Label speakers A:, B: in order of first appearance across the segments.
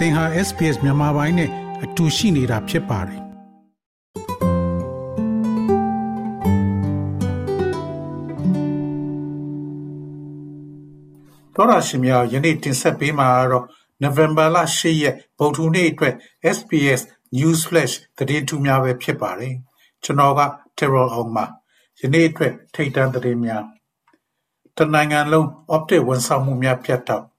A: သင်ဟာ SPS မြန်မာပိုင်းနဲ့အတူရှိနေတာဖြစ်ပါတယ်တော်ရရှိမြောက်ယနေ့တင်ဆက်ပေးမှာတော့ November လ10ရက်ဗုဒ္ဓနေ့အတွက် SPS News Flash သတင်းထူးများပဲဖြစ်ပါတယ်ကျွန်တော်က Terrell အောင်ပါယနေ့အတွက်ထိတ်တန့်သတင်းများတနိုင်ငံလုံး optic ဝန်ဆောင်မှုများပြတ်တောက်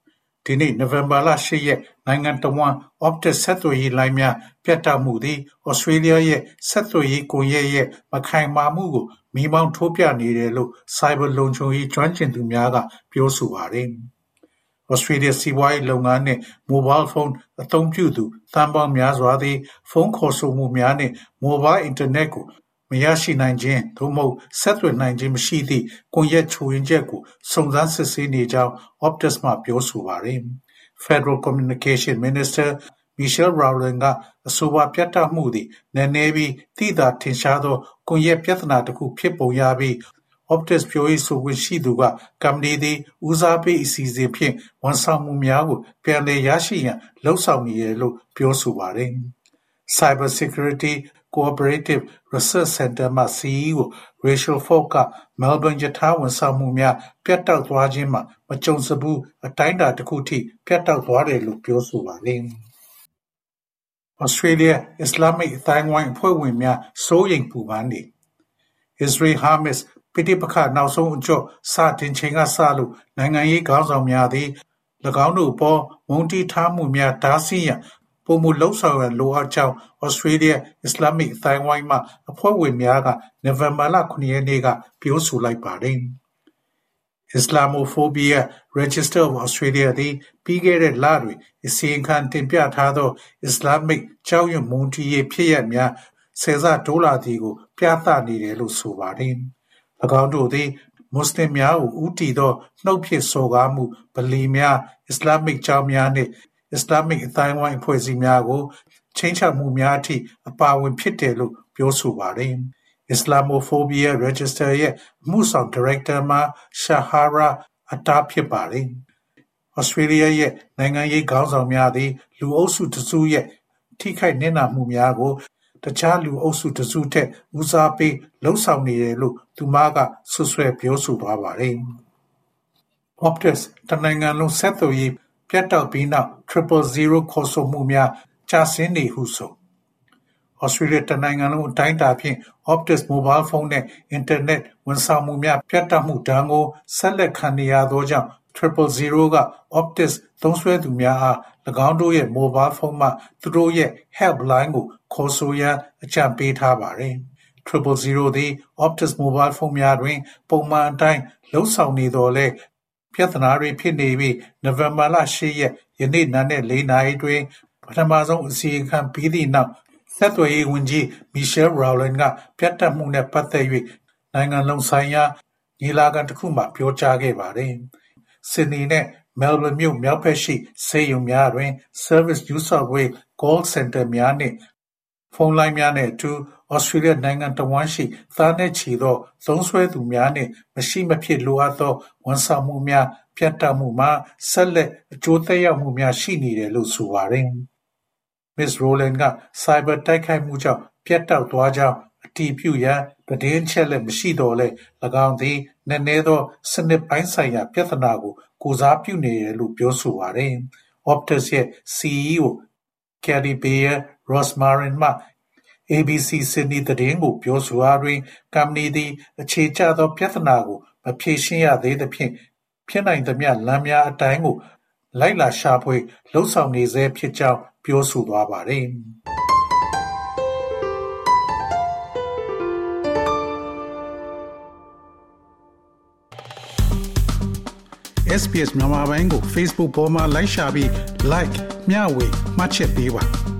A: ဒီနေ့နိုဝင်ဘာလ10ရက်နိုင်ငံတော်ဝန် Optus ဆက်သွယ်ရေးလိုင်းများပြတ်တောက်မှုသည်ဩစတြေးလျရဲ့ဆက်သွယ်ရေးကွန်ရက်ရဲ့မခိုင်မာမှုကိုမိမောင်းထိုးပြနေတယ်လို့ Cyber လုံခြုံရေးကျွမ်းကျင်သူများကပြောဆိုပါတယ်။ Australia စီးပွားရေးလုပ်ငန်းနှင့် Mobile Phone အသုံးပြုသူသန်းပေါင်းများစွာသည် ဖုန်းခေါ်ဆိုမှုများနှင့် Mobile Internet ကို မရရှိနိုင်ခြင်းသို့မဟုတ်ဆက်သွယ်နိုင်ခြင်းမရှိသည့်ကွန်ရက်ချို့ယွင်းချက်ကိုစုံစမ်းစစ်ဆေးနေကြောင်း Optus မှပြောဆိုပါတယ်။ Federal Communication Minister Michelle Rowland ကအဆိုပါပြတ်တောက်မှုသည်နည်းနည်းပြီးသိသာထင်ရှားသောကွန်ရက်ပြဿနာတစ်ခုဖြစ်ပုံရပြီး Optus ပြောရေးဆိုခွင့်ရှိသူကကမ္ပဏီသည်ဦးစားပေးအစီအစဉ်ဖြင့်ဝန်ဆောင်မှုများကိုပြန်လည်ရရှိရန်လှုံ့ဆော်နေတယ်လို့ပြောဆိုပါတယ်။ Cyber Security Cooperative Research Center မှ CEO Rachel Falk က Melbourne ရထားဝန်ဆောင်မှုများ ပြတ်တောက်သွားခြင်းမှာ မကြုံစဖူး အတိုင်းအတာတစ်ခုထိ ပြတ်တောက်သွားတယ်လို့ ပြောဆိုပါတယ်။ Australia Islamic အသိုင်းအဝိုင်းအဖွဲ့ဝင်များ စိုးရိမ်ပူပန်နေ Israel Hamas ပဋိပက္ခနောက်ဆုံးအကျော့ စတင်ချိန်ကစလို့ နိုင်ငံရေးခေါင်းဆောင်များသည်၎င်းတို့အပေါ် မုန်းတီးထားမှုများ တားဆီးရန် ပိုမိုလှုံ့ဆော်ရန်လိုအပ်ကြောင်း Australia Islamic အသိုင်းအဝိုင်းမှအဖွဲ့ဝင်များကနိုဝင်ဘာလ9ရက်နေ့ကပြောဆိုလိုက်ပါတယ်။ Islamophobia Register of Australia သည်ပြီးခဲ့တဲ့လတွင်အစီရင်ခံတင်ပြထားသော Islamic ကြောက်ရွံ့မုန်းတီးရေးဖြစ်ရပ်များဆယ်ဆတိုးလာသည်ကို ပြသနေတယ်လို့ဆိုပါတယ်။၎င်းတို့သည်မွတ်စလင်များကိုဦးတည်သောနှုတ်ဖြစ်စော်ကားမှုဗလီများအစ္စလာမစ်ကျောင်းများနှင့် အစ္စလာမစ်အသိုင်းအဝိုင်းအဖွဲ့အစည်းများကိုချင်းချောက်မှုများအထိအပါဝင်ဖြစ်တယ်လို့ပြောဆိုပါတယ်။ Islamophobia Register ရဲ့အမှုဆောင်ဒါရိုက်တာမှာ Shahara Attar ဖြစ်ပါတယ်။ Australia ရဲ့နိုင်ငံရေးခေါင်းဆောင်များသည် လူအုပ်စုတစုရဲ့ထိခိုက်နစ်နာမှုများကိုတခြားလူအုပ်စုတစုထက်ဦးစားပေးလှုံ့ဆော်နေတယ်လို့သူမကဆွဆွဲပြောဆိုသွားပါတယ်။ Optus တနိုင်ငံလုံးဆက်သွယ်ရေး ပြတ်တောက်ပြီးနောက် Triple Zero ခေါ်ဆိုမှုများ ကျဆင်းနေဟုဆို။ Australia တနိုင်ငံလုံးအတိုင်းအတာဖြင့် Optus Mobile Phone နဲ့ Internet ဝန်ဆောင်မှုများ ပြတ်တောက်မှုဒဏ်ကို ဆက်လက်ခံနေရသောကြောင့် Triple Zero က Optus သုံးစွဲသူများအား၎င်းတို့ရဲ့ Mobile Phone မှ သူတို့ရဲ့ Helpline ကို ခေါ်ဆိုရန် အကြံပေးထားပါတယ်။ Triple Zero သည် Optus Mobile Phone များတွင် ပုံမှန်အတိုင်း လုပ်ဆောင်နေသော်လည်း ပြဿနာတွေဖြစ်နေပြီးနိုဝင်ဘာလ10ရက်ယနေ့နံနက်4နာရီတွင်ပထမဆုံးအစီရင်ခံပြီးသည့်နောက်ဆက်သွယ်ရေးဝန်ကြီး Michelle Rowland ကပြတ်တက်မှုနဲ့ပတ်သက်၍နိုင်ငံလုံးဆိုင်ရာညီလာခံတစ်ခုမှပြောကြားခဲ့ပါတယ်။ Sydney နဲ့ Melbourne မြို့မြောက်ဘက်ရှိဆေးရုံများတွင် Service New South Wales Call Center များနှင့် ဖုန်းလိုင်းများနှင့်အတူ Australia နိုင်ငံတစ်ဝှမ်းရှိသားနဲ့ချီသော သုံးစွဲသူများနှင့် မရှိမဖြစ်လိုအပ်သော ဝန်ဆောင်မှုများ ပြတ်တောက်မှုမှာ ဆက်လက် အကျိုးသက်ရောက်မှုများ ရှိနေတယ်လို့ ဆိုပါတယ်။ Ms. Rowland က Cyber တိုက်ခိုက်မှုကြောင့် ပြတ်တောက်သွားကြောင်း အတည်ပြုရန် သတင်းအချက်အလက် မရှိသော်လည်း၎င်းသည် နက်နဲသော စနစ်ပိုင်းဆိုင်ရာ ပြဿနာကို ကိုယ်စားပြုနေတယ်လို့ ပြောဆိုပါတယ်။ Optus ရဲ့ CEO Kelly Bayer Rosmarin မှ ABC Sydney သတင်းကို ပြောဆိုရာတွင် ကုမ္ပဏီသည် အခြေကျသော ပြဿနာကို မဖြေရှင်းရသေးသဖြင့် ဖြစ်နိုင်သမျှလမ်းများအတိုင်းကို လိုက်လံရှာဖွေ လုပ်ဆောင်နေဆဲဖြစ်ကြောင်း ပြောဆိုသွားပါတယ်။ SBS မြန်မာပိုင်းကို Facebook ပေါ်မှာ like ရှာပြီး like မျှဝေမှတ်ချက်ပေးပါ